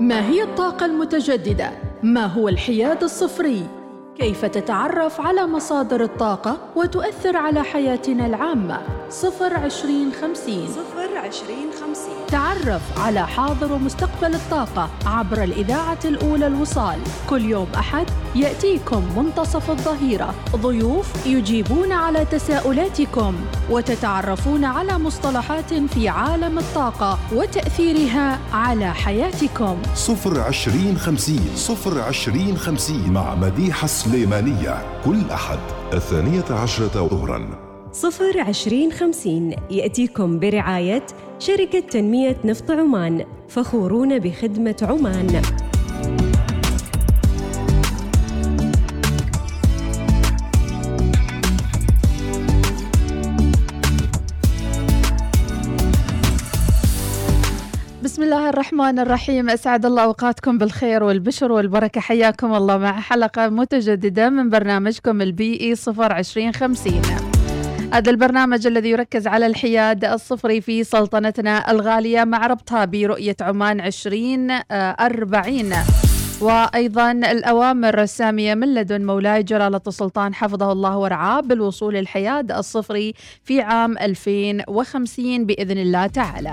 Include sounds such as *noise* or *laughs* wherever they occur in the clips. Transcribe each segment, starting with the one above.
ما هي الطاقة المتجددة؟ ما هو الحياد الصفري؟ كيف تتعرف على مصادر الطاقة وتؤثر على حياتنا العامة؟ صفر عشرين خمسين صفر عشرين خمسين. تعرف على حاضر ومستقبل الطاقة عبر الإذاعة الأولى الوصال. كل يوم أحد يأتيكم منتصف الظهيرة. ضيوف يجيبون على تساؤلاتكم وتتعرفون على مصطلحات في عالم الطاقة وتأثيرها على حياتكم. صفر عشرين خمسين صفر عشرين خمسين مع مديحة سليمانية. كل أحد الثانية عشرة ظهراً. صفر عشرين خمسين يأتيكم برعاية شركة تنمية نفط عمان فخورون بخدمة عمان. بسم الله الرحمن الرحيم. أسعد الله أوقاتكم بالخير والبشر والبركة. حياكم الله مع حلقة متجددة من برنامجكم البي اي 02050 هذا البرنامج الذي يركز على الحياد الصفري في سلطنتنا الغالية مع ربطها برؤية عمان 2040 وأيضا الأوامر السامية من لدن مولاي جلالة السلطان حفظه الله ورعاه بالوصول الحياد الصفري في عام 2050 بإذن الله تعالى.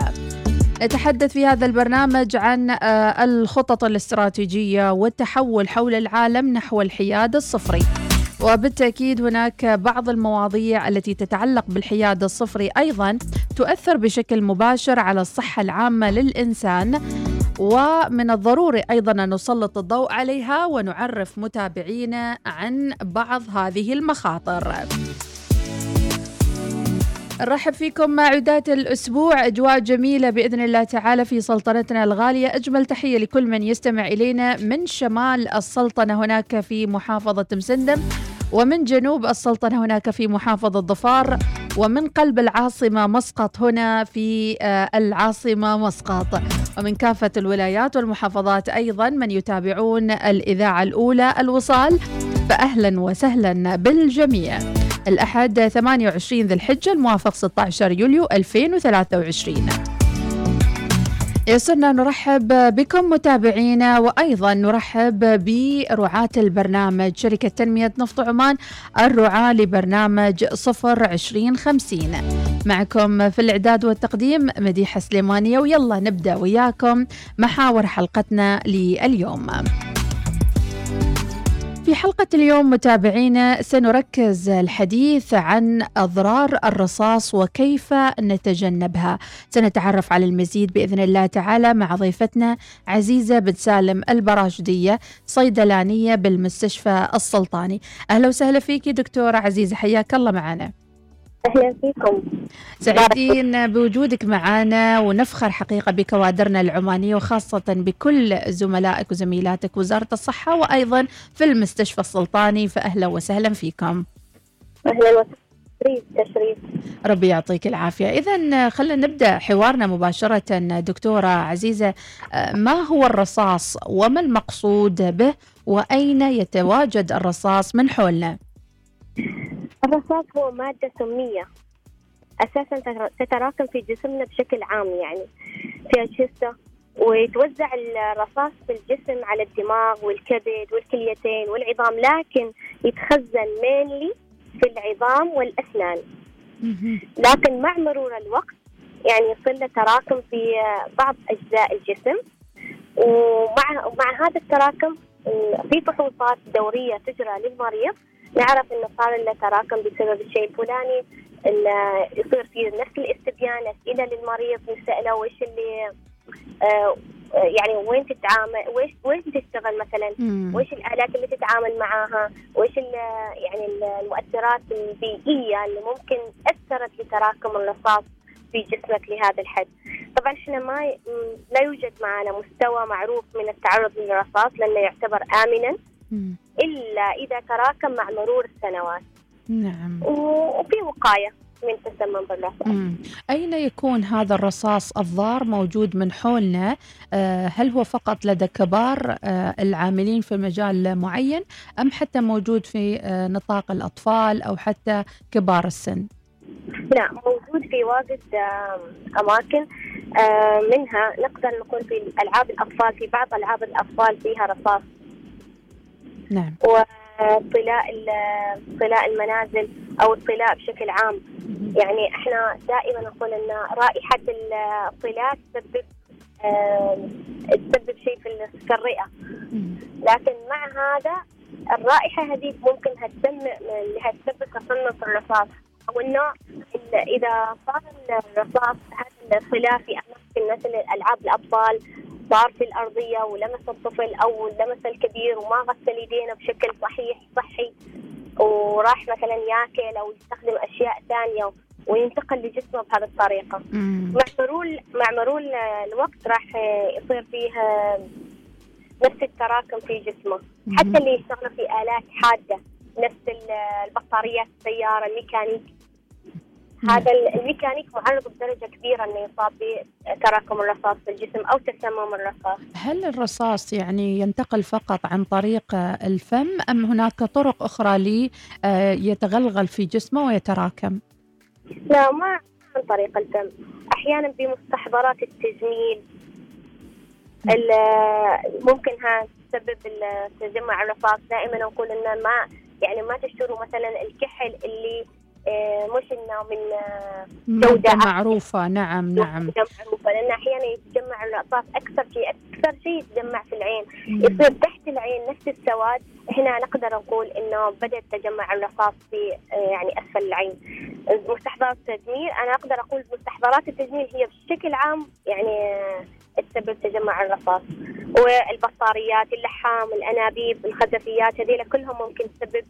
نتحدث في هذا البرنامج عن آه، الخطط الاستراتيجية والتحول حول العالم نحو الحياد الصفري. وبالتأكيد هناك بعض المواضيع التي تتعلق بالحياد الصفري أيضا تؤثر بشكل مباشر على الصحة العامة للإنسان ومن الضروري أيضا أن نسلط الضوء عليها ونعرف متابعينا عن بعض هذه المخاطر. نرحب فيكم مع عدات الأسبوع أجواء جميلة بإذن الله تعالى في سلطنتنا الغالية أجمل تحية لكل من يستمع إلينا من شمال السلطنة هناك في محافظة مسندم ومن جنوب السلطنة هناك في محافظة ظفار ومن قلب العاصمة مسقط هنا في آه، العاصمة مسقط. ومن كافة الولايات والمحافظات أيضا من يتابعون الإذاعة الأولى الوصال. فأهلا وسهلا بالجميع. الأحد 28 ذي الحجة الموافق 16 يوليو 2023 يسرنا نرحب بكم متابعينا وأيضا نرحب برعاة البرنامج شركة تنمية نفط عمان الرعاة لبرنامج صفر عشرين خمسين معكم في الإعداد والتقديم مديحة سليمانية ويلا نبدأ وياكم محاور حلقتنا لليوم. في حلقة اليوم متابعينا سنركز الحديث عن أضرار الرصاص وكيف نتجنبها. سنتعرف على المزيد بإذن الله تعالى مع ضيفتنا عزيزة بن سالم البراشدية صيدلانية بالمستشفى السلطاني. أهلا وسهلا فيك دكتورة عزيزة حياك الله معنا. أهلا فيكم. سعيدين بوجودك معنا ونفخر حقيقة بكوادرنا العمانية وخاصة بكل زملائك وزميلاتك وزارة الصحة وأيضا في المستشفى السلطاني فأهلا وسهلا فيكم. أهلا وسهلا. تشريف. ربي يعطيك العافية. إذا خلينا نبدأ حوارنا مباشرة دكتورة عزيزة. ما هو الرصاص؟ وما المقصود به؟ وأين يتواجد الرصاص من حولنا؟ الرصاص هو مادة سمية. أساسا تتراكم في جسمنا بشكل عام يعني. في أجهزة ويتوزع الرصاص في الجسم على الدماغ والكبد والكليتين والعظام لكن يتخزن مينلي في العظام والأسنان. لكن مع مرور الوقت يعني يصير له تراكم في بعض أجزاء الجسم. ومع مع هذا التراكم في فحوصات دورية تجرى للمريض نعرف إنه صار له تراكم بسبب الشيء الفلاني يصير في نفس الاستبيان اسئله للمريض نسأله وش اللي آه يعني وين تتعامل ويش وين تشتغل مثلا؟ وش الآلات اللي تتعامل معاها؟ وش يعني المؤثرات البيئية اللي ممكن أثرت لتراكم الرصاص في جسمك لهذا الحد؟ طبعا إحنا ما لا يوجد معنا مستوى معروف من التعرض للرصاص لأنه يعتبر امنا. إلا إذا تراكم مع مرور السنوات. نعم. وفي وقاية من تسمم بالرصاص أين يكون هذا الرصاص الضار موجود من حولنا؟ آه، هل هو فقط لدى كبار آه، العاملين في مجال معين أم حتى موجود في آه، نطاق الأطفال أو حتى كبار السن؟ لا موجود في واجد أماكن منها نقدر نقول في ألعاب الأطفال في بعض ألعاب الأطفال فيها رصاص. نعم. وطلاء طلاء المنازل أو الطلاء بشكل عام. يعني إحنا دائما نقول إن رائحة الطلاء تسبب تسبب شيء في ال- في الرئة. مم. لكن مع هذا الرائحة هذه ممكن هتسمع انها تسبب تصنف الرصاص. أو إنه إذا صار الرصاص هذا الطلاء في أماكن مثل ألعاب الأطفال صار في الأرضية ولمس الطفل أو لمس الكبير وما غسل يدينه بشكل صحيح صحي وراح مثلا ياكل أو يستخدم أشياء ثانية وينتقل لجسمه بهذه الطريقة. مم. مع مرور مع مرور الوقت راح يصير فيه نفس التراكم في جسمه مم. حتى اللي يشتغلوا في آلات حادة نفس ال- البطاريات السيارة الميكانيك هذا ال- الميكانيك معرض بدرجة كبيرة إنه يصاب بتراكم الرصاص في الجسم أو تسمم الرصاص. هل الرصاص يعني ينتقل فقط عن طريق الفم أم هناك طرق أخرى لي آه، يتغلغل في جسمه ويتراكم؟ لا ما عن طريق الفم. أحيانا بمستحضرات التجميل. ال- ممكن ها تسبب تجمع الرصاص. دائما نقول ان ما يعني ما تشتروا مثلا الكحل اللي مش إنه من آه، مادة أعلى. معروفة. نعم نعم. جودة معروفة لأن أحيانا يتجمع الرصاص أكثر شيء أكثر شيء يتجمع في العين. يصير تحت العين نفس السواد. هنا نقدر نقول إنه بدا تجمع الرصاص في آه، يعني أسفل العين. مستحضرات التجميل أنا أقدر أقول مستحضرات التجميل هي بشكل عام يعني آه، تسبب تجمع الرصاص. والبطاريات اللحام الأنابيب الخزفيات هذيلا كلهم ممكن تسبب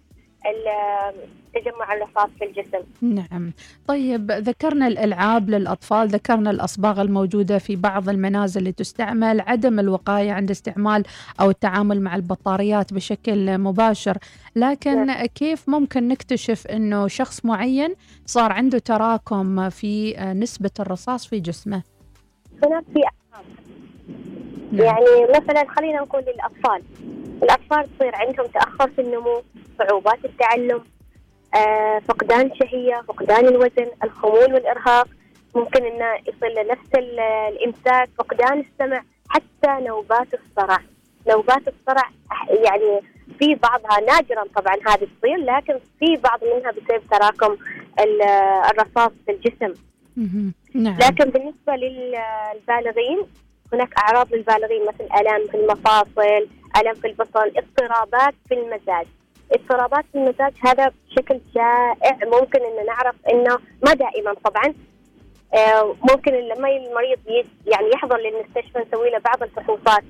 تجمع الرصاص في الجسم نعم. طيب ذكرنا الألعاب للأطفال ذكرنا الأصباغ الموجودة في بعض المنازل اللي تستعمل عدم الوقاية عند استعمال أو التعامل مع البطاريات بشكل مباشر. لكن كيف ممكن نكتشف أنه شخص معين صار عنده تراكم في نسبة الرصاص في جسمه؟ هناك في نعم. يعني مثلا خلينا نقول للأطفال الأطفال تصير عندهم تأخر في النمو صعوبات التعلم آه، فقدان الشهيه فقدان الوزن الخمول والإرهاق ممكن انه يصير له نفس ال- الإمساك فقدان السمع حتى نوبات الصرع نوبات الصرع يعني في بعضها نادرا طبعا هذه تصير لكن في بعض منها بسبب تراكم ال- الرصاص في الجسم. نعم لكن بالنسبة للبالغين هناك أعراض للبالغين مثل ألم في المفاصل ألم في البطن اضطرابات في المزاج. اضطرابات في المزاج هذا بشكل شائع ممكن إن نعرف إنه ما دائما طبعا. آه، ممكن لما المريض يعني يحضر للمستشفى نسوي له بعض الفحوصات.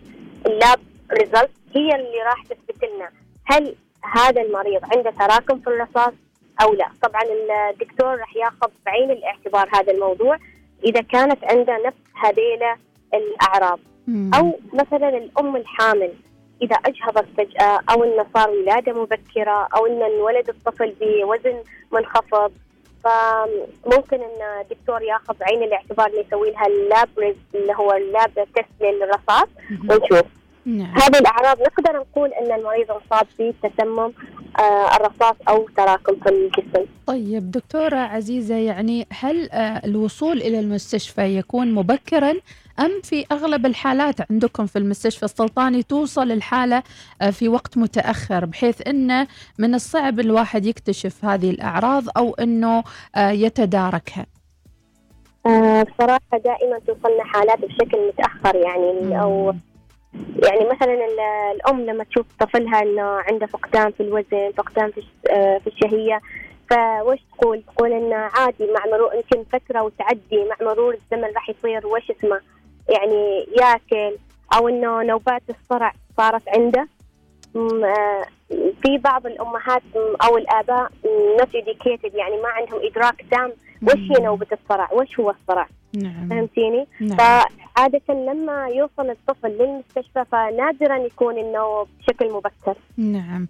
ال lab result هي اللي راح تثبت لنا هل هذا المريض عنده تراكم في الرصاص أو لا. طبعا الدكتور راح ياخذ بعين الاعتبار هذا الموضوع. إذا كانت عنده نفس هذيله الأعراض مم. أو مثلا الأم الحامل إذا أجهضت فجأة أو إنه صار ولادة مبكرة أو ان انولد الطفل بوزن منخفض فممكن إن الدكتور ياخذ عين الاعتبار اللي يسوي لها ال lab اللي هو ال lab test للرصاص. ونشوف نعم هذه الأعراض نقدر نقول إن المريض انصاب بتسمم آه، الرصاص أو تراكم في الجسم طيب دكتورة عزيزة يعني هل آه، الوصول إلى المستشفى يكون مبكرا أم في أغلب الحالات عندكم في المستشفى السلطاني توصل الحالة آه، في وقت متأخر بحيث أنه من الصعب الواحد يكتشف هذه الأعراض أو أنه آه، يتداركها. آه، بصراحة دائما توصلنا حالات بشكل متأخر يعني أو يعني مثلا ال- الأم لما تشوف طفلها إنه عنده فقدان في الوزن فقدان في الش- في الشهية فوش تقول؟ تقول إنه عادي مع مرور يمكن فترة وتعدي مع مرور الزمن راح يصير وش اسمه؟ يعني ياكل أو إنه نوبات الصرع صارت عنده آه، في بعض الأمهات أو الآباء نوت educated يعني ما عندهم إدراك تام وش هي نوبة الصرع؟ وش هو الصرع؟ نعم فهمتيني؟ نعم فعادة لما يوصل الطفل للمستشفى فنادرا يكون إنه بشكل مبكر. نعم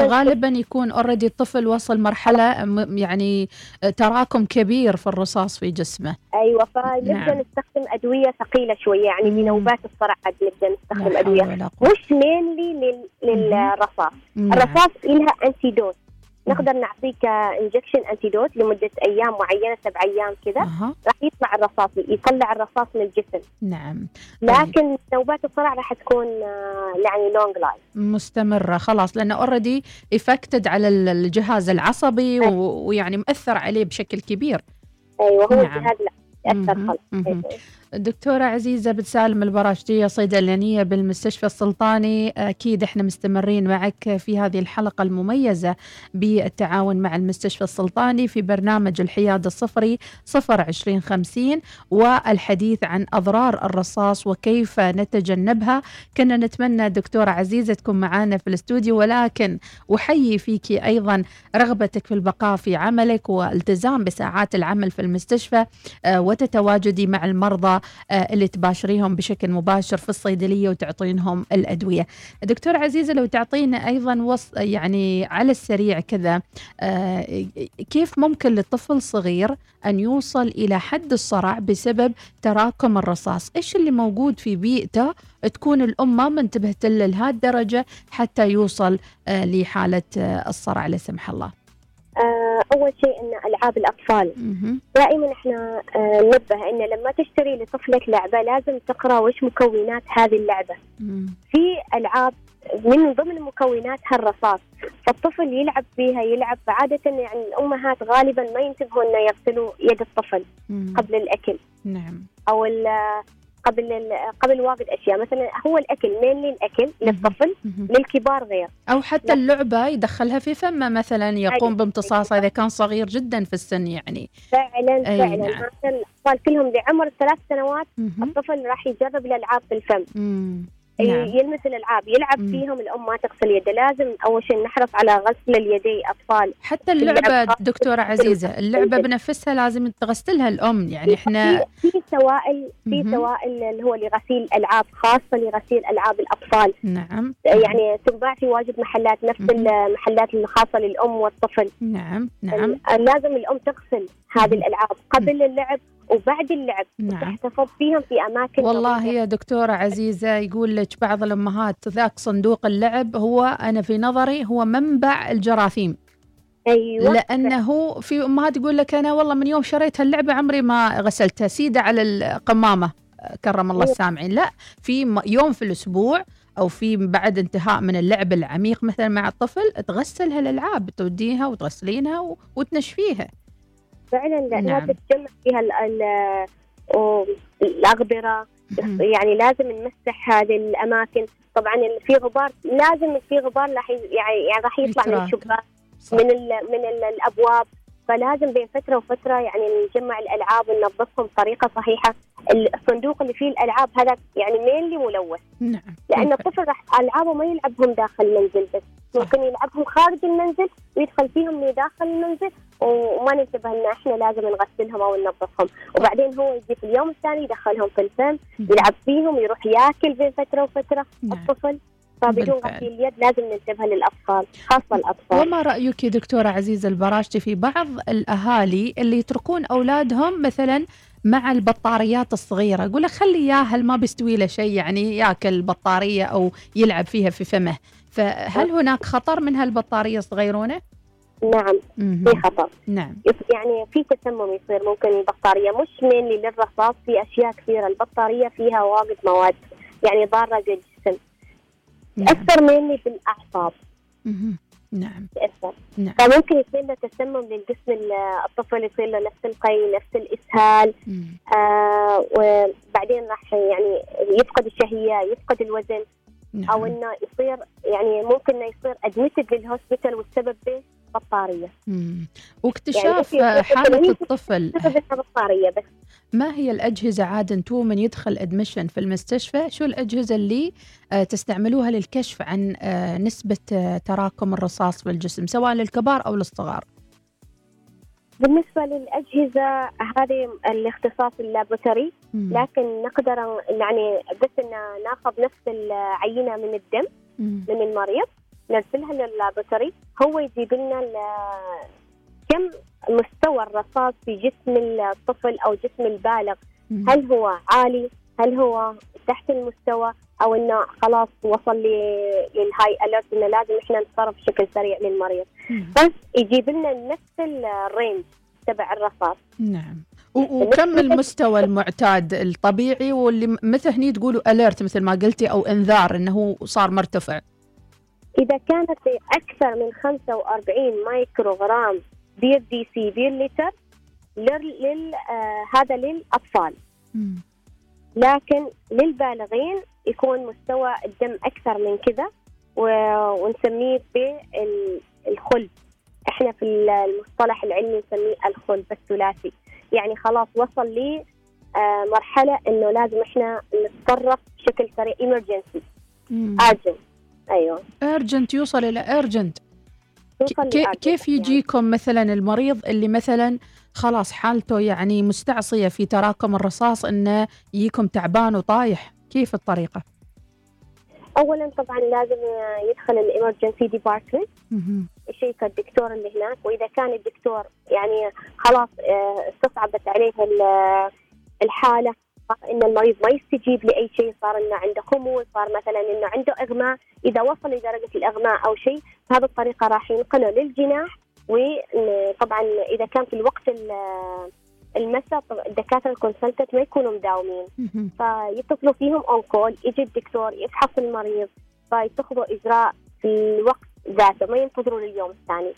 غالبا يكون already الطفل وصل مرحلة يعني تراكم كبير في الرصاص في جسمه أيوه فنبدا نعم. نستخدم أدوية ثقيلة شوية يعني مم. بنوبات الصرع عاد نبدا نستخدم قوة مش mainly لل... للرصاص، نعم. الرصاص لها antidote نقدر نعطيك injection antidote لمدة أيام معينة سبع أيام كذا أها. راح يطلع الرصاص يطلع الرصاص من الجسم نعم لكن نوبات الصرع راح تكون آه، يعني long life مستمرة خلاص لأنه already affected على ال- الجهاز العصبي و- ويعني مؤثر عليه بشكل كبير أيوه هو نعم. الجهاز لا مهم. خلاص. أيوة. دكتورة عزيزة بن سالم البراشدية صيدلانية بالمستشفى السلطاني؟ أكيد إحنا مستمرين معك في هذه الحلقة المميزة بالتعاون مع المستشفى السلطاني في برنامج الحياد الصفري صفر عشرين خمسين والحديث عن أضرار الرصاص وكيف نتجنبها. كنا نتمنى دكتورة عزيزة تكون معنا في الاستوديو ولكن أحيي فيك أيضا رغبتك في البقاء في عملك والتزام بساعات العمل في المستشفى آه، وتتواجدي مع المرضى آه، اللي تباشريهم بشكل مباشر في الصيدلية وتعطينهم الأدوية. دكتور عزيزة لو تعطينا أيضا وص يعني على السريع كذا آه، كيف ممكن لطفل صغير أن يوصل إلى حد الصرع بسبب تراكم الرصاص؟ إيش اللي موجود في بيئته تكون الام ما منتبهت له لهالدرجه حتى يوصل آه، لحالة الصرع لا سمح الله. آه، أول شيء إن ألعاب الأطفال. دائما إحنا آه، ننبه إن لما تشتري لطفلك لعبة لازم تقرأ وش مكونات هذه اللعبة. في ألعاب من ضمن مكوناتها الرصاص فالطفل يلعب فيها يلعب عادة يعني الأمهات غالبا ما ينتبهوا أنه يغسلوا يد الطفل. قبل الأكل نعم أو قبل ال- قبل واجد أشياء مثلا هو الأكل مين الأكل للطفل. للكبار غير أو حتى. اللعبة يدخلها في فمه مثلا يقوم. بامتصاصها إذا كان صغير جدا في السن يعني فعلا فعلا نعم. هذا الأطفال كلهم لعمر ثلاث سنوات. الطفل راح يجرب الألعاب في الفم نعم. يلمس الألعاب يلعب مم. فيهم الأم ما تغسل يده لازم أول شيء نحرص على غسل اليدين أطفال حتى اللعبة دكتورة عزيزة *laughs* اللعبة. بنفسها لازم تغسلها الأم يعني إحنا في سوائل في. سوائل اللي هو لغسيل الالعاب خاصة لغسيل ألعاب الأطفال. نعم. يعني تنباع في واجد محلات نفس مهم. المحلات الخاصة للأم والطفل. نعم نعم. لازم الأم تغسل هذه الألعاب. قبل اللعب وبعد اللعب نعم. تحتفظ فيهم في أماكن والله نظيفة. يا دكتورة عزيزة يقول لك بعض الأمهات ذاك صندوق اللعب هو أنا في نظري هو منبع الجراثيم. أيوه. لأنه في أمهات تقول لك أنا والله من يوم شريت هاللعبه عمري ما غسلتها سيدة على القمامة كرم الله أيوة. السامعين. لا في يوم في الأسبوع أو في بعد انتهاء من اللعب العميق مثلا مع الطفل تغسل هالالعاب توديها وتغسلينها وتنشفيها. فعلا لا نعم. تتجمع فيها ال- ال- و- الأغبرة. يعني لازم نمسح هذه الأماكن طبعا في غبار لازم في غبار راح يعني يعني راح يطلع من. الشباك. من ال من ال الأبواب فلازم بين فترة وفترة يعني نجمع الألعاب وننظفهم بطريقة صحيحة. ال- الصندوق اللي فيه الألعاب هذا يعني مينلي ملوث نعم. لأن. الطفل راح ألعابه ما يلعبهم داخل المنزل بس. ممكن يلعبهم خارج المنزل ويدخل فيهم من داخل المنزل وما ننتبه ان إحنا لازم نغسلهم أو ننظفهم. وبعدين هو يجي في اليوم الثاني يدخلهم في الفم يلعب فيهم يروح ياكل بين فترة وفترة نعم. الطفل. فبدون. غسيل اليد لازم ننتبه للأطفال خاصة الأطفال. وما رأيك يا دكتورة عزيزة البراشتي في بعض الأهالي اللي يتركون أولادهم مثلا مع البطاريات الصغيرة؟ يقول لك خلي ياهل ما بيستوي له شيء؟ يعني يأكل بطارية أو يلعب فيها في فمه. فهل هناك خطر من هالبطارية الصغيرونة؟ نعم. في خطر. نعم. يعني في تسمم يصير ممكن البطارية مش مينلي للرصاص في أشياء كثيرة البطارية فيها واجد مواد يعني ضارة للجسم نعم بالاعصاب مهم. نعم. تاثر نعم. فممكن يصير له تسمم للجسم ال- الطفل يصير له نفس القي نفس الإسهال. مم. آه وبعدين راح يعني يفقد الشهية يفقد الوزن. نعم. أو إنه يصير يعني ممكن إنه يصير admitted لل hospital والسبب به. بطارية. مم. واكتشاف يعني في- الطفل. بطارية بس. ما هي الأجهزة؟ عادة تو من يدخل admission في المستشفى. شو الأجهزة اللي آه، تستعملوها للكشف عن آه، نسبة آه، تراكم الرصاص في الجسم سواء للكبار أو للصغار؟ بالنسبة للأجهزة هذه الاختصاص ال laboratory مم. لكن نقدر يعني بس إن ناخذ نفس العينة من الدم مم. من المريض. نرسلها لل laboratory هو يجيب لنا كم مستوى الرصاص في جسم الطفل أو جسم البالغ. هل هو عالي؟ هل هو تحت المستوى؟ أو إنه خلاص وصل لل high alert إنه لازم إحنا نتصرف بشكل سريع للمريض. بس يجيب لنا نفس ال range تبع الرصاص. نعم. وكم المستوى المعتاد الطبيعي؟ واللي م- متى هني تقولوا alert مثل ما قلتي أو انذار إنه صار مرتفع. إذا كانت أكثر من 45 مايكروغرام per دي سي per لتر لل. آه هذا للأطفال مم. لكن للبالغين يكون مستوى الدم أكثر من كذا ونسميه بالخلب إحنا في المصطلح العلمي نسميه الخلب الثلاثي يعني خلاص وصل لي آه، مرحلة إنه لازم إحنا نتصرف بشكل سريع emergency مم. أيوه أرجنت يوصل إلى لurgent كيف يعني. يجيكم مثلا المريض اللي مثلا خلاص حالته يعني مستعصية في تراكم الرصاص إنه يجيكم تعبان وطايح كيف الطريقة؟ اولا طبعا لازم يدخل ال emergency department. يشيك الدكتور اللي هناك وإذا كان الدكتور يعني خلاص آه، استصعبت عليه ال- الحالة صار إن المريض ما يستجيب لأي شيء صار إنه عنده خمول صار مثلا إنه عنده أغماء إذا وصل لدرجة الأغماء أو شيء بهذه الطريقة راح ينقله للجناح وطبعا إذا كان في الوقت ال- المساء الدكاترة ال consultant ما يكونوا مداومين. فيتصلوا فيهم اون كول يجي الدكتور يفحص المريض فيتخذوا إجراء في الوقت ذاته ما ينتظروا لليوم الثاني.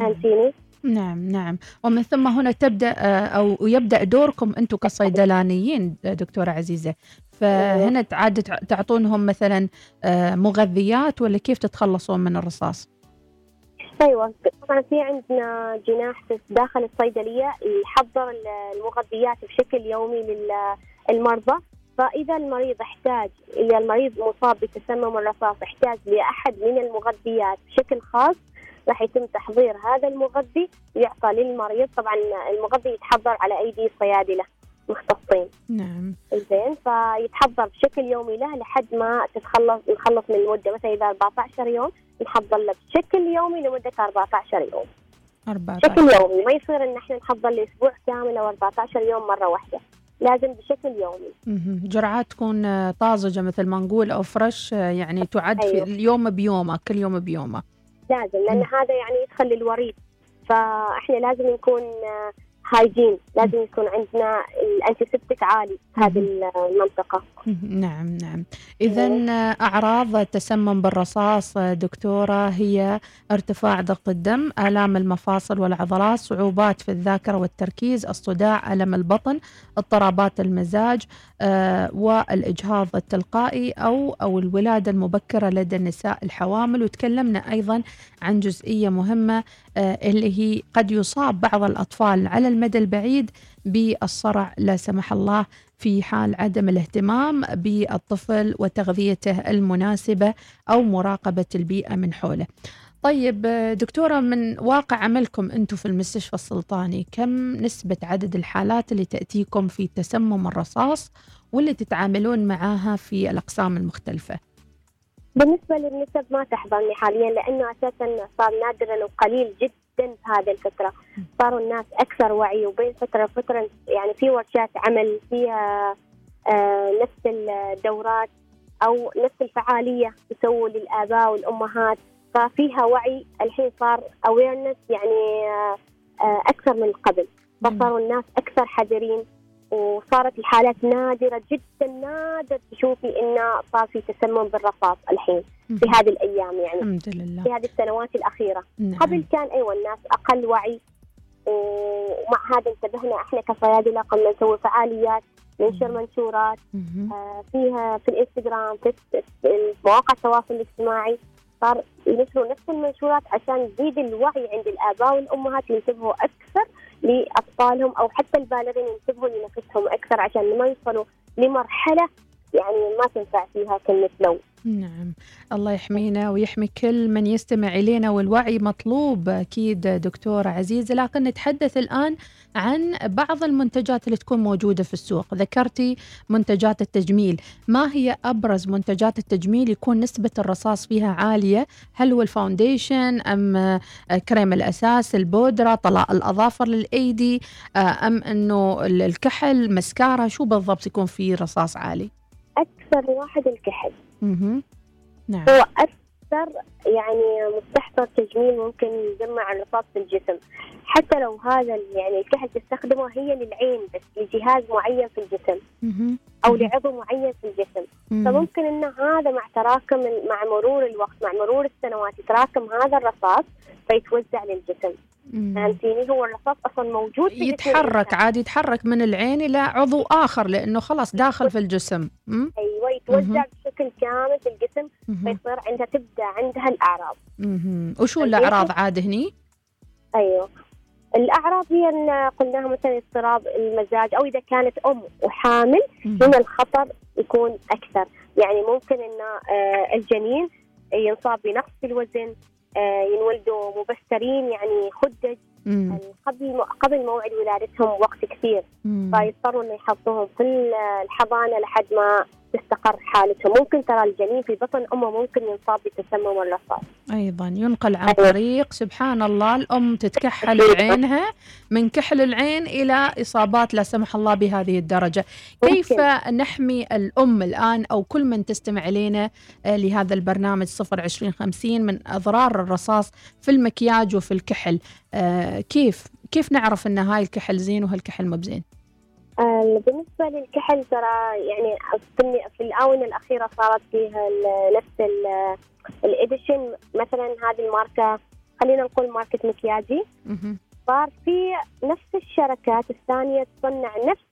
فهمتيني؟ نعم نعم. ومن ثم هنا تبدأ آه، أو يبدأ دوركم أنتم كصيدلانيين دكتورة عزيزة. فهنا عاد تع- تعطونهم مثلا آه، مغذيات ولا كيف تتخلصون من الرصاص؟ أيوه طبعا في عندنا جناح داخل الصيدلية يحضر المغذيات بشكل يومي للمرضى فإذا المريض احتاج إذا المريض مصاب بتسمم الرصاص احتاج لأحد من المغذيات بشكل خاص راح يتم تحضير هذا المغذي ويعطى للمريض. طبعا المغذي يتحضر على أيدي صيادلة مختصين. نعم. زين فيتحضر بشكل يومي له لحد ما تتخلص نخلص من المده مثلا إذا 14 يوم نحضر له بشكل يومي لمدة 14 يوم. 14 بشكل يومي. ما يصير إن إحنا نحضر لأسبوع كامل أو 14 يوم مرة واحدة. لازم بشكل يومي. جرعات تكون طازجة مثل ما نقول أو fresh يعني تعد في أيوه. اليوم بيومه كل يوم بيومه. لازم لأن. هذا يعني يدخل للوريد فإحنا لازم نكون hygiene لازم يكون عندنا ال antiseptic عالي في هذه المنطقة. مهم. نعم نعم. اذا آه، أعراض التسمم بالرصاص آه، دكتورة هي ارتفاع ضغط الدم آلام المفاصل والعضلات صعوبات في الذاكرة والتركيز الصداع ألم البطن اضطرابات المزاج آه، والإجهاض التلقائي أو أو الولادة المبكرة لدى النساء الحوامل. وتكلمنا أيضا عن جزئية مهمة آه، اللي هي قد يصاب بعض الأطفال على المدى البعيد بالصرع لا سمح الله في حال عدم الاهتمام بالطفل وتغذيته المناسبة أو مراقبة البيئة من حوله. طيب آه، دكتورة من واقع عملكم أنتم في المستشفى السلطاني كم نسبة عدد الحالات اللي تأتيكم في تسمم الرصاص واللي تتعاملون معاها في الأقسام المختلفة؟ بالنسبة للنسب ما تحضرني حاليا لأنه أساسا صار نادرا وقليل جدا في هذه الفترة. صاروا الناس أكثر وعي وبين فترة وفتره يعني في ورشات عمل فيها آه، نفس الدورات أو نفس الفعالية يسووا للآباء والأمهات. ففيها وعي الحين صار اويرنس يعني آه، آه، أكثر من قبل. فصاروا الناس أكثر حذرين. وصارت الحالات نادرة جدا نادر تشوفي انه صار في تسمم بالرصاص الحين في هذه الأيام يعني. الحمد لله. في هذه السنوات الأخيرة. نعم. قبل كان أيوه الناس أقل وعي. ومع هذا انتبهنا إحنا كصيادلة قمنا نسوي فعاليات ننشر منشورات. آه، فيها في الإنستغرام في مواقع التواصل الاجتماعي. صار ينشروا نفس المنشورات عشان يزيد الوعي عند الآباء والأمهات ينتبهوا أكثر لاطفالهم أو حتى البالغين ينتبهوا لنفسهم أكثر عشان ما يوصلوا لمرحلة يعني ما تنفع فيها كلمه لو. نعم. الله يحمينا ويحمي كل من يستمع إلينا والوعي مطلوب أكيد دكتورة عزيزة لكن نتحدث الآن عن بعض المنتجات اللي تكون موجودة في السوق. ذكرتي منتجات التجميل. ما هي أبرز منتجات التجميل يكون نسبة الرصاص فيها عالية؟ هل هو الفاونديشن أم كريم الأساس البودرة طلاء الأظافر للأيدي أم أنه الكحل مسكارة؟ شو بالضبط يكون فيه رصاص عالي؟ أكثر واحد الكحل. مهم. نعم هو أكثر يعني مستحضر تجميل ممكن يجمع الرصاص في الجسم حتى لو هذا يعني الكحل تستخدمه هي للعين بس لجهاز معين في الجسم. أو. لعضو معين في الجسم مم. فممكن إن هذا مع تراكم مع مرور الوقت مع مرور السنوات يتراكم هذا الرصاص فيتوزع للجسم. فهمتيني هو الرصاص أصلا موجود في يتحرك. عادي يتحرك من العين إلى عضو آخر لأنه خلاص داخل في الجسم مم. أيوه يتوزع. بشكل كامل في الجسم. فيصير عندها تبدأ عندها الأعراض مهم. وشو الأعراض عاد هني؟ أيوه الأعراض هي أن قلناها مثلا اضطراب المزاج أو إذا كانت أم وحامل. هنا الخطر يكون أكثر يعني ممكن إن آه، الجنين ينصاب بنقص في الوزن ينولدوا مبسترين يعني خدج مم. قبل قبل موعد ولادتهم وقت كثير. فيضطروا إنه يحطوهم في الحضانة لحد ما تستقر حالتهم ممكن ترى الجنين في بطن أمه ممكن ينصاب بتسمم الرصاص أيضا ينقل عن أيوة. طريق سبحان الله الأم تتكحل عينها من كحل العين إلى إصابات لا سمح الله بهذه الدرجة. كيف ممكن. نحمي الأم الآن أو كل من تستمع إلينا آه، لهذا البرنامج 02050 من أضرار الرصاص في المكياج وفي الكحل؟ آه، كيف كيف نعرف إن هاي الكحل زين وهالكحل مو بزين؟ آه، بالنسبة للكحل ترى يعني في في الآونة الأخيرة صارت فيها نفس ال- الإديشن مثلا هذه الماركة خلينا نقول ماركة مكياجي. صار في نفس الشركات الثانية تصنع نفس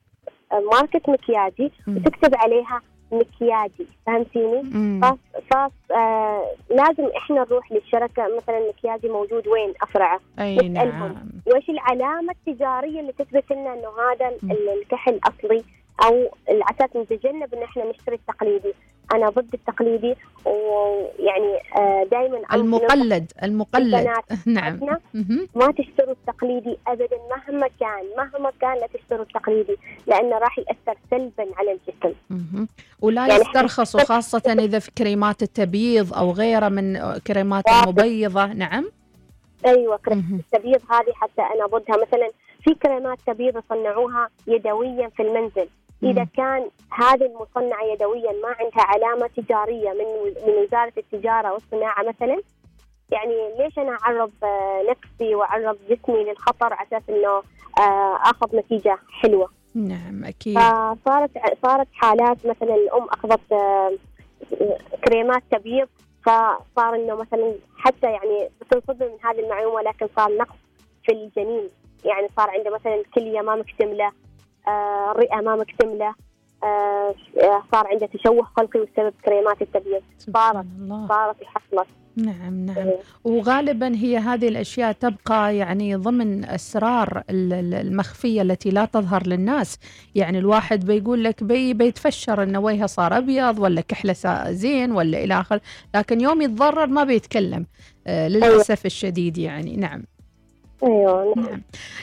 ماركة مكياجي. وتكتب عليها مكياجي فهمتيني؟ مم. ف ف آه لازم إحنا نروح للشركة مثلا مكياجي موجود وين افرعه أي نسألهم. نعم وايش العلامة التجارية اللي تثبت لنا إنه هذا الكحل أصلي أو على أساس نتجنب إن إحنا نشتري التقليدي أنا ضد التقليدي ويعني دائما المقلد المقلد *laughs* نعم. ما تشتروا التقليدي ابدا مهما كان مهما كان لا تشتروا التقليدي لأنه راح يأثر سلبا على الجسم. ولا يعني يسترخصوا خاصة إذا في كريمات التبييض أو غيرها من كريمات واضح. المبيضة نعم أيوه كريمات. التبييض هذه حتى أنا ضدها مثلا في كريمات تبييض يصنعوها يدويا في المنزل إذا مم. كان هذه المصنعة يدويا ما عندها علامة تجارية من من وزارة التجارة والصناعة مثلا يعني ليش أنا أعرض آه، نفسي وأعرض جسمي للخطر على أساس إنه آه، أخذ نتيجة حلوة؟ نعم أكيد. فصارت صارت حالات مثلا الأم أخذت آه، كريمات تبييض فصار إنه مثلا حتى يعني بتنصدم من هذه المعلومة لكن صار نقص في الجنين. يعني صار عنده مثلا الكليه ما مكتملة آه، الرئه ما مكتملة. آه، صار عنده تشوه خلقي بسبب كريمات التبييض. الله. صارت حصلت نعم نعم. إيه. وغالبا هي هذه الأشياء تبقى يعني ضمن أسرار ال- ال- المخفية التي لا تظهر للناس. يعني الواحد بيقول لك بي بيتفشر إنه وجهه صار أبيض ولا كحلة سا- زين ولا إلى آخر. لكن يوم يتضرر ما بيتكلم. آه للأسف الشديد يعني. نعم. أيوه. نعم.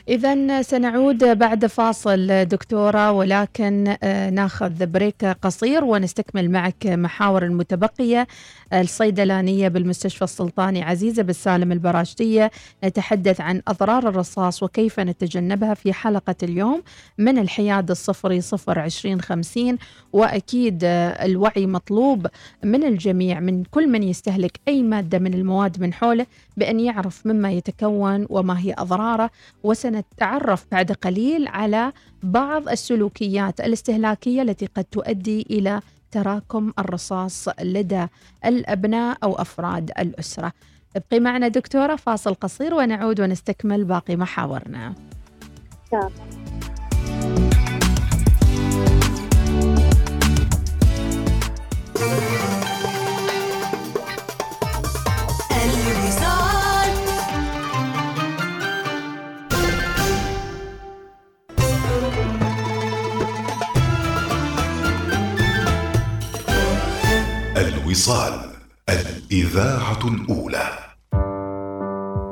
إذا سنعود بعد فاصل دكتورة ولكن آه، ناخذ بريك قصير ونستكمل معك محاور المتبقية الصيدلانية بالمستشفى السلطاني عزيزة بالسالم البراشتية. نتحدث عن أضرار الرصاص وكيف نتجنبها في حلقة اليوم من الحياد الصفري صفر عشرين خمسين. وأكيد آه، الوعي مطلوب من الجميع من كل من يستهلك أي مادة من المواد من حوله بأن يعرف مما يتكون وما هي أضراره وسنتعرف بعد قليل على بعض السلوكيات الاستهلاكية التي قد تؤدي إلى تراكم الرصاص لدى الأبناء أو أفراد الأسرة. ابقي معنا دكتورة فاصل قصير ونعود ونستكمل باقي محاورنا. الوصال الإذاعة الأولى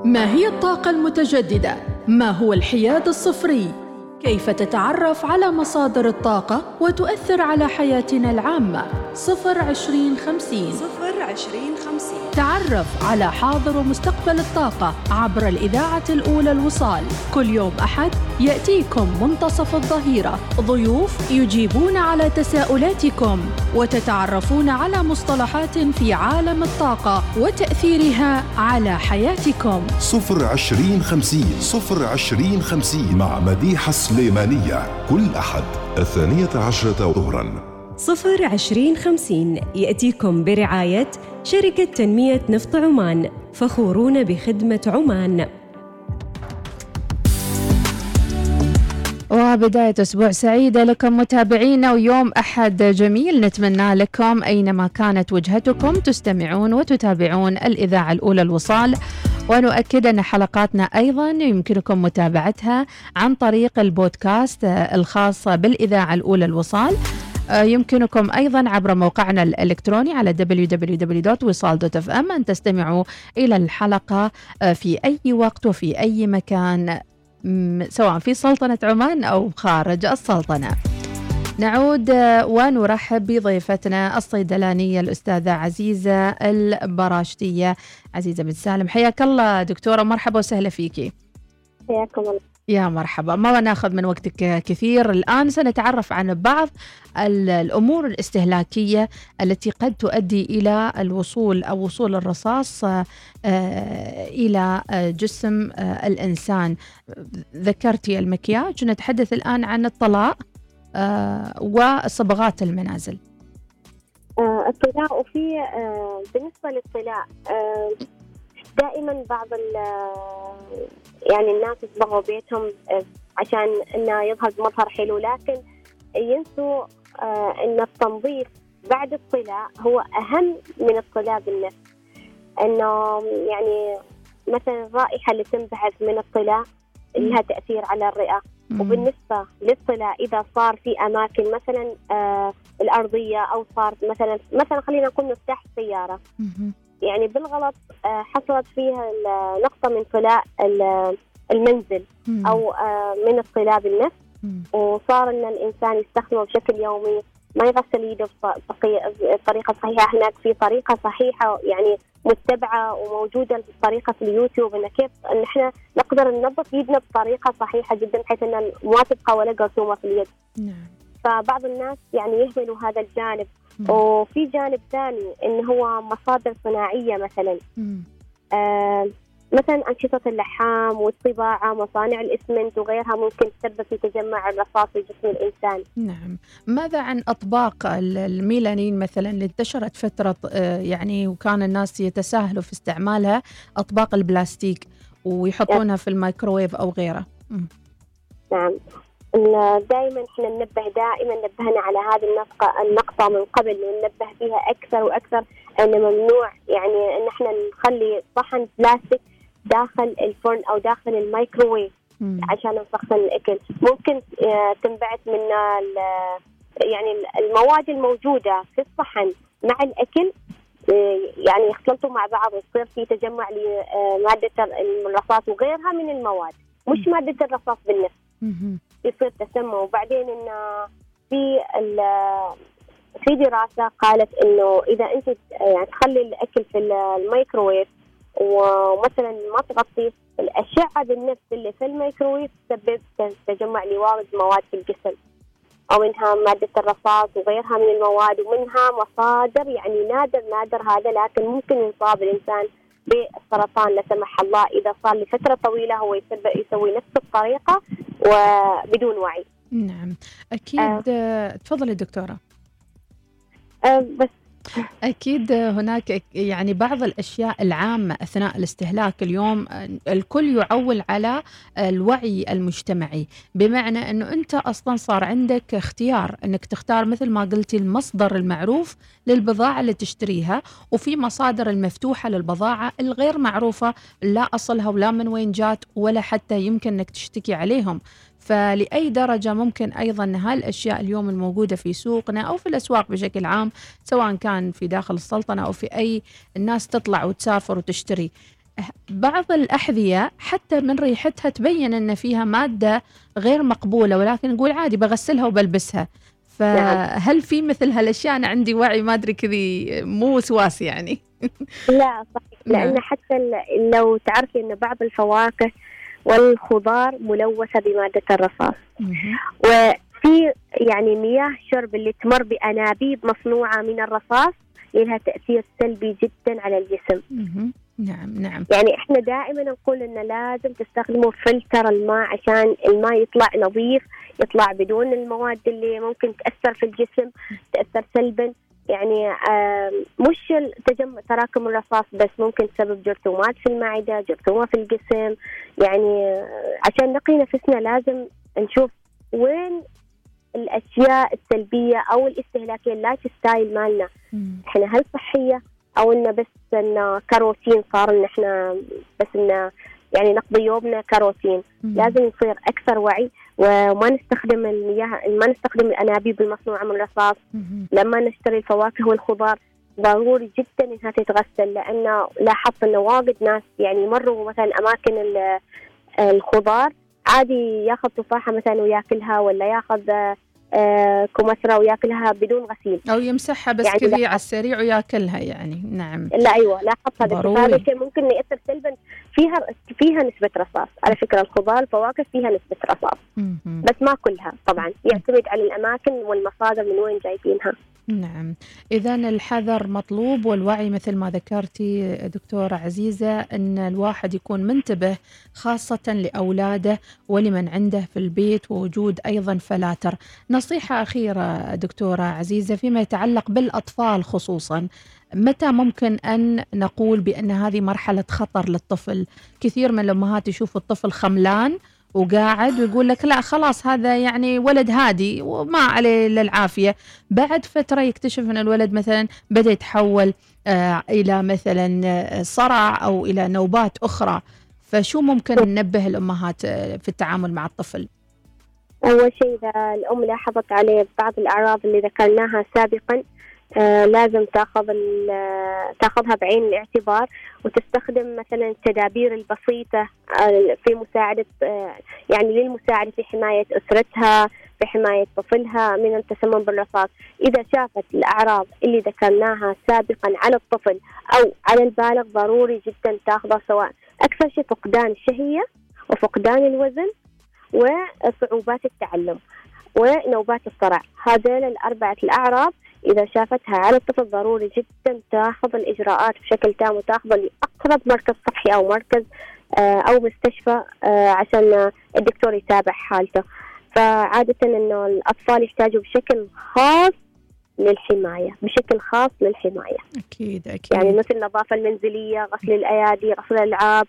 ما هي الطاقة المتجددة؟ ما هو الحياد الصفري؟ كيف تتعرف على مصادر الطاقة وتؤثر على حياتنا العامة؟ صفر عشرين خمسين صفر عشرين خمسين. تعرف على حاضر ومستقبل الطاقة عبر الإذاعة الأولى الوصال. كل يوم أحد يأتيكم منتصف الظهيرة. ضيوف يجيبون على تساؤلاتكم وتتعرفون على مصطلحات في عالم الطاقة وتأثيرها على حياتكم. صفر عشرين خمسين صفر عشرين خمسين مع مديحة سليمانية. كل أحد الثانية عشرة ظهراً. صفر عشرين خمسين يأتيكم برعاية شركة تنمية نفط عمان فخورون بخدمة عمان. وبداية أسبوع سعيدة لكم متابعينا ويوم أحد جميل نتمنى لكم أينما كانت وجهتكم تستمعون وتتابعون الإذاعة الأولى الوصال. ونؤكد أن حلقاتنا أيضا يمكنكم متابعتها عن طريق البودكاست الخاص بالإذاعة الأولى الوصال. يمكنكم أيضا عبر موقعنا الإلكتروني على www.wisal.fm أن تستمعوا إلى الحلقة آه، في أي وقت وفي أي مكان سواء في سلطنة عمان أو خارج السلطنة. نعود آه، ونرحب بضيفتنا الصيدلانية الأستاذة عزيزة البراشتية. عزيزة بن سالم حياك الله دكتورة مرحبا وسهلا فيكي. حياكم الله. يا مرحبا. ما ناخذ من وقتك كثير. الآن سنتعرف عن بعض الأمور الاستهلاكية التي قد تؤدي إلى الوصول أو وصول الرصاص آه، إلى جسم آه، الإنسان. ذكرتي المكياج. نتحدث الآن عن الطلاء آه، وصبغات المنازل. الطلاء وفي بالنسبة للطلاء دائما بعض يعني الناس يصبغوا بيتهم آه، عشان إنه يظهر مظهر حلو. لكن ينسوا آه، إن التنظيف بعد الطلاء هو أهم من الطلاء بالنفس. إنه يعني مثلا الرائحة اللي تنبعث من الطلاء لها تأثير على الرئة. وبالنسبة للطلاء إذا صار في أماكن مثلا آه الأرضية أو صار مثلا مثلا خلينا نقول مفتاح السيارة. يعني بالغلط آه، حصلت فيها نقطة من طلاء المنزل أو آه، من الطلاء بالنفس. وصار أن الإنسان يستخدمه بشكل يومي ما يغسل يده بطريقة صحيحة. هناك في طريقة صحيحة يعني متبعة وموجودة الطريقة في اليوتيوب إن كيف إن إحنا نقدر ننظف يدنا بطريقة صحيحة جدا بحيث إن ما تبقى ولا قرصومة في اليد. نعم. فبعض الناس يعني يهملوا هذا الجانب. وفي جانب ثاني إن هو مصادر صناعية مثلا. آه مثلا أنشطة اللحام والطباعة مصانع الإسمنت وغيرها ممكن تسبب في تجمع الرصاص في جسم الإنسان. نعم. ماذا عن أطباق الميلانين مثلا؟ اللي انتشرت فترة آه، يعني وكان الناس يتساهلوا في استعمالها أطباق البلاستيك ويحطونها في الميكروويف أو غيره. نعم. دائما إحنا ننبه دائما نبهنا على هذه النقطة النقطة من قبل وننبه فيها أكثر وأكثر أن ممنوع يعني أن إحنا نخلي صحن بلاستيك داخل الفرن أو داخل الميكروويف عشان نسخن الأكل. ممكن آه، تنبعث من يعني المواد الموجودة في الصحن مع الأكل آه، يعني يختلطوا مع بعض ويصير في تجمع لمادة الرصاص وغيرها من المواد مش مادة الرصاص بالنفس يصير تسمم وبعدين انه في في دراسة قالت إنه إذا أنت يعني تخلي الأكل في الميكروويف ومثلا ما تغطيه الأشعة بالنفس اللي في الميكروويف تسبب تجمع لواحد مواد في الجسم. أو منها مادة الرصاص وغيرها من المواد ومنها مصادر يعني نادر نادر هذا لكن ممكن يصاب الإنسان بالسرطان لا سمح الله. إذا صار لفترة طويلة هو يسوي نفس الطريقة وبدون وعي. نعم أكيد آه. تفضلي دكتورة. آه بس أكيد هناك يعني بعض الأشياء العامة أثناء الاستهلاك اليوم الكل يعول على الوعي المجتمعي. بمعنى أنه أنت أصلا صار عندك اختيار أنك تختار مثل ما قلتي المصدر المعروف للبضاعة اللي تشتريها وفي مصادر المفتوحة للبضاعة الغير معروفة لا أصلها ولا من وين جات ولا حتى يمكن أنك تشتكي عليهم. فلأي درجة ممكن أيضا هالأشياء اليوم الموجودة في سوقنا أو في الأسواق بشكل عام سواء كان في داخل السلطنة أو في أي الناس تطلع وتسافر وتشتري. بعض الأحذية حتى من ريحتها تبين أن فيها مادة غير مقبولة ولكن نقول عادي بغسلها وبلبسها. فهل في مثل هالأشياء؟ أنا عندي وعي ما أدري كذي مو وسواس يعني. لا صحيح. نعم. لأن حتى لو تعرفي أن بعض الفواكه والخضار ملوثة بمادة الرصاص. وفي يعني مياه شرب اللي تمر بأنابيب مصنوعة من الرصاص لها تأثير سلبي جدا على الجسم. نعم نعم يعني إحنا دائما نقول إن لازم تستخدموا فلتر الماء عشان الماء يطلع نظيف يطلع بدون المواد اللي ممكن تأثر في الجسم تأثر سلبا يعني مش تجمع تراكم الرصاص بس ممكن تسبب جرثومات في المعدة جرثومة في الجسم يعني آه، عشان نقي نفسنا لازم نشوف وين الأشياء السلبية أو الاستهلاكية ال lifestyle مالنا. إحنا هل صحية أو انه بس انه كروتين صار إن إحنا بس انه يعني نقضي يومنا كروتين. لازم يصير أكثر وعي وما نستخدم المياه ما نستخدم الأنابيب المصنوعة من الرصاص. لما نشتري الفواكه والخضار ضروري جدا إنها تتغسل لأنه لاحظت إنه واجد ناس يعني يمروا مثلا أماكن ال- الخضار عادي ياخذ تفاحة مثلا وياكلها ولا ياخذ كمثرى وياكلها بدون غسيل أو يمسحها بس يعني كذي. على السريع وياكلها يعني نعم لا أيوه لاحظت هذا. الشيء. هذا الشيء ممكن ياثر سلبا فيها فيها نسبة رصاص على فكرة الخضار الفواكه فيها نسبة رصاص. بس ما كلها طبعا يعتمد على الأماكن والمصادر من وين جايبينها نعم. إذا الحذر مطلوب والوعي مثل ما ذكرتي دكتورة عزيزة أن الواحد يكون منتبه خاصة لأولاده ولمن عنده في البيت ووجود أيضا فلاتر. نصيحة أخيرة دكتورة عزيزة فيما يتعلق بالأطفال خصوصا. متى ممكن أن نقول بأن هذه مرحلة خطر للطفل؟ كثير من الأمهات يشوفوا الطفل خملان وقاعد ويقول لك لا خلاص هذا يعني ولد هادي وما عليه إلا العافية. بعد فترة يكتشف إن الولد مثلا بدأ يتحول آه إلى مثلا آه، صرع أو إلى نوبات أخرى. فشو ممكن ننبه الأمهات آه، في التعامل مع الطفل؟ أول شيء إذا الأم لاحظت عليه بعض الأعراض اللي ذكرناها سابقا آه لازم تاخذ آه، تاخذها بعين الاعتبار وتستخدم مثلا التدابير البسيطة آه، في مساعدة يعني للمساعدة في حماية أسرتها في حماية طفلها من التسمم بالرصاص، إذا شافت الأعراض اللي ذكرناها سابقا على الطفل أو على البالغ ضروري جدا تاخذه سواء أكثر شيء فقدان الشهيه وفقدان الوزن وصعوبات التعلم ونوبات الصرع. هذول الأربعة الأعراض إذا شافتها على الطفل ضروري جدا تاخذ الإجراءات بشكل تام وتاخذه لأقرب مركز صحي أو مركز آه، أو مستشفى آه، عشان الدكتور يتابع حالته. فعادة إنه الأطفال يحتاجوا بشكل خاص للحماية بشكل خاص للحماية. أكيد أكيد. يعني مثل النظافة المنزلية غسل الأيادي غسل الألعاب.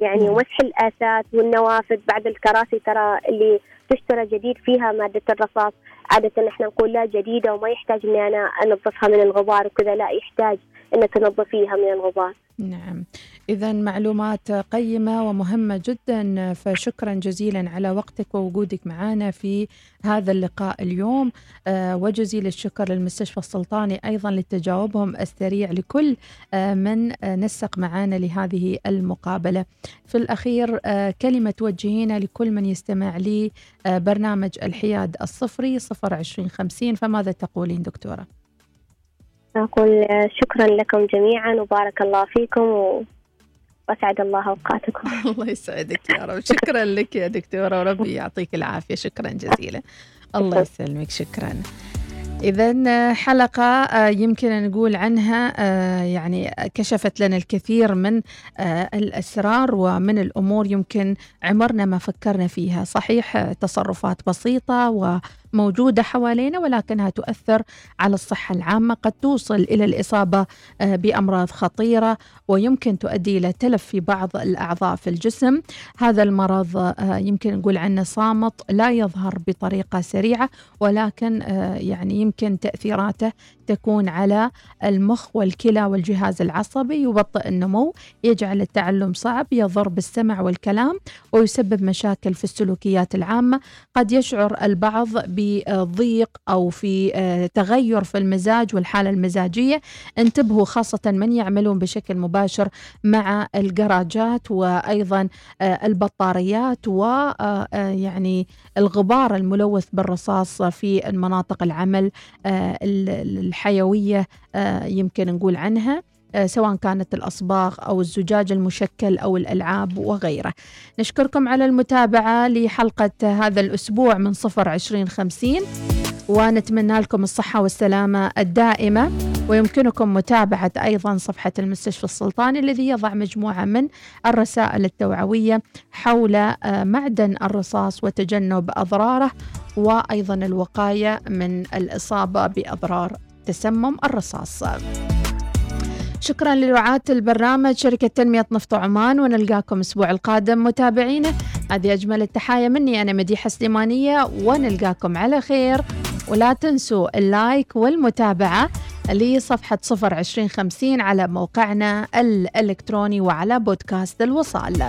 يعني. ومسح الآثاث والنوافذ بعد الكراسي ترى اللي تشترى جديد فيها مادة الرصاص. عادة إحنا نقول لا جديدة وما يحتاج إني أنا أنظفها من الغبار وكذا لا يحتاج ان تنظفيها من الغبار. نعم. إذا معلومات قيمة ومهمة جدا فشكرا جزيلا على وقتك ووجودك معنا في هذا اللقاء اليوم. آه، وجزيل الشكر للمستشفى السلطاني أيضا لتجاوبهم السريع لكل آه، من آه، نسق معنا لهذه المقابلة. في الأخير كلمة توجهينا لكل من يستمع لي برنامج الحياد الصفري صفر عشرين خمسين. فماذا تقولين دكتورة؟ أقول شكرا لكم جميعا وبارك الله فيكم و... واسعد الله أوقاتكم. *laughs* الله يسعدك يا رب. شكرا لك يا دكتورة وربي *laughs* يعطيك العافية. شكرا جزيلا. الله يسلمك. شكرا. إذا حلقة آه، يمكن نقول عنها آه، يعني كشفت لنا الكثير من آه، الأسرار ومن الأمور يمكن عمرنا ما فكرنا فيها. صحيح آه، تصرفات بسيطة وموجودة حوالينا ولكنها تؤثر على الصحة العامة قد توصل إلى الإصابة آه، بأمراض خطيرة ويمكن تؤدي إلى تلف في بعض الأعضاء في الجسم. هذا المرض آه، يمكن نقول عنه صامت لا يظهر بطريقة سريعة ولكن آه، يعني يمكن تأثيراته تكون على المخ والكلى والجهاز العصبي يبطئ النمو يجعل التعلم صعب يضر بالسمع والكلام ويسبب مشاكل في السلوكيات العامة. قد يشعر البعض بضيق أو في آه، تغير في المزاج والحالة المزاجية انتبهوا خاصة من يعملون بشكل مباشر مع الجراجات وأيضا آه، البطاريات ويعني الغبار الملوث بالرصاص في المناطق العمل الحيوية يمكن نقول عنها. آه، سواء كانت الأصباغ أو الزجاج المشكل أو الألعاب وغيره نشكركم على المتابعة لحلقة هذا الأسبوع من صفر عشرين خمسين ونتمنى لكم الصحة والسلامة الدائمة ويمكنكم متابعة أيضا صفحة المستشفى السلطاني الذي يضع مجموعة من الرسائل التوعوية حول آه، معدن الرصاص وتجنب أضراره وأيضا الوقاية من الإصابة بأضرار تسمم الرصاص. شكرا لرعاة البرنامج شركة تنمية نفط عمان ونلقاكم الأسبوع القادم متابعينا هذه أجمل التحايا مني أنا مديحة سليمانية ونلقاكم على خير. ولا تنسوا اللايك والمتابعة لصفحة صفر عشرين خمسين على موقعنا الإلكتروني وعلى بودكاست الوصال.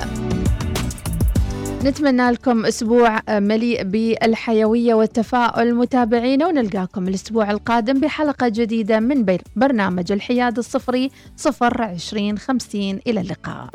نتمنى لكم أسبوع مليء بالحيوية والتفاؤل متابعينا ونلقاكم الأسبوع القادم بحلقة جديدة من برنامج الحياد الصفري صفر عشرين خمسين إلى اللقاء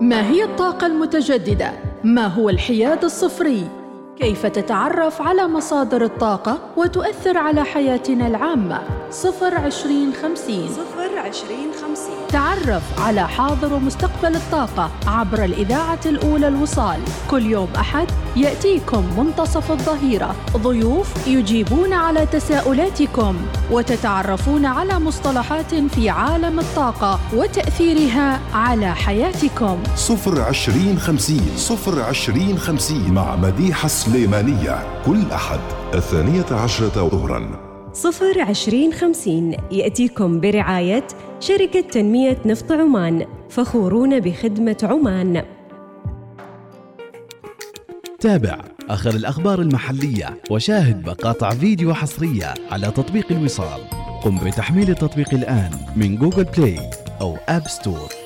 ما هي الطاقة المتجددة؟ ما هو الحياد الصفري؟ كيف تتعرف على مصادر الطاقة وتؤثر على حياتنا العامة؟ صفر عشرين خمسين صفر عشرين خمسين. تعرف على حاضر ومستقبل الطاقة عبر الإذاعة الأولى الوصال. كل يوم أحد يأتيكم منتصف الظهيرة. ضيوف يجيبون على تساؤلاتكم وتتعرفون على مصطلحات في عالم الطاقة وتأثيرها على حياتكم. صفر عشرين خمسين صفر عشرين خمسين مع مديحة سليمانية. كل أحد الثانية عشرة ظهراً. صفر عشرين خمسين يأتيكم برعاية شركة تنمية نفط عمان فخورون بخدمة عمان. تابع آخر الأخبار المحلية وشاهد مقاطع فيديو حصرية على تطبيق الوصال. قم بتحميل التطبيق الآن من جوجل بلاي أو آب ستور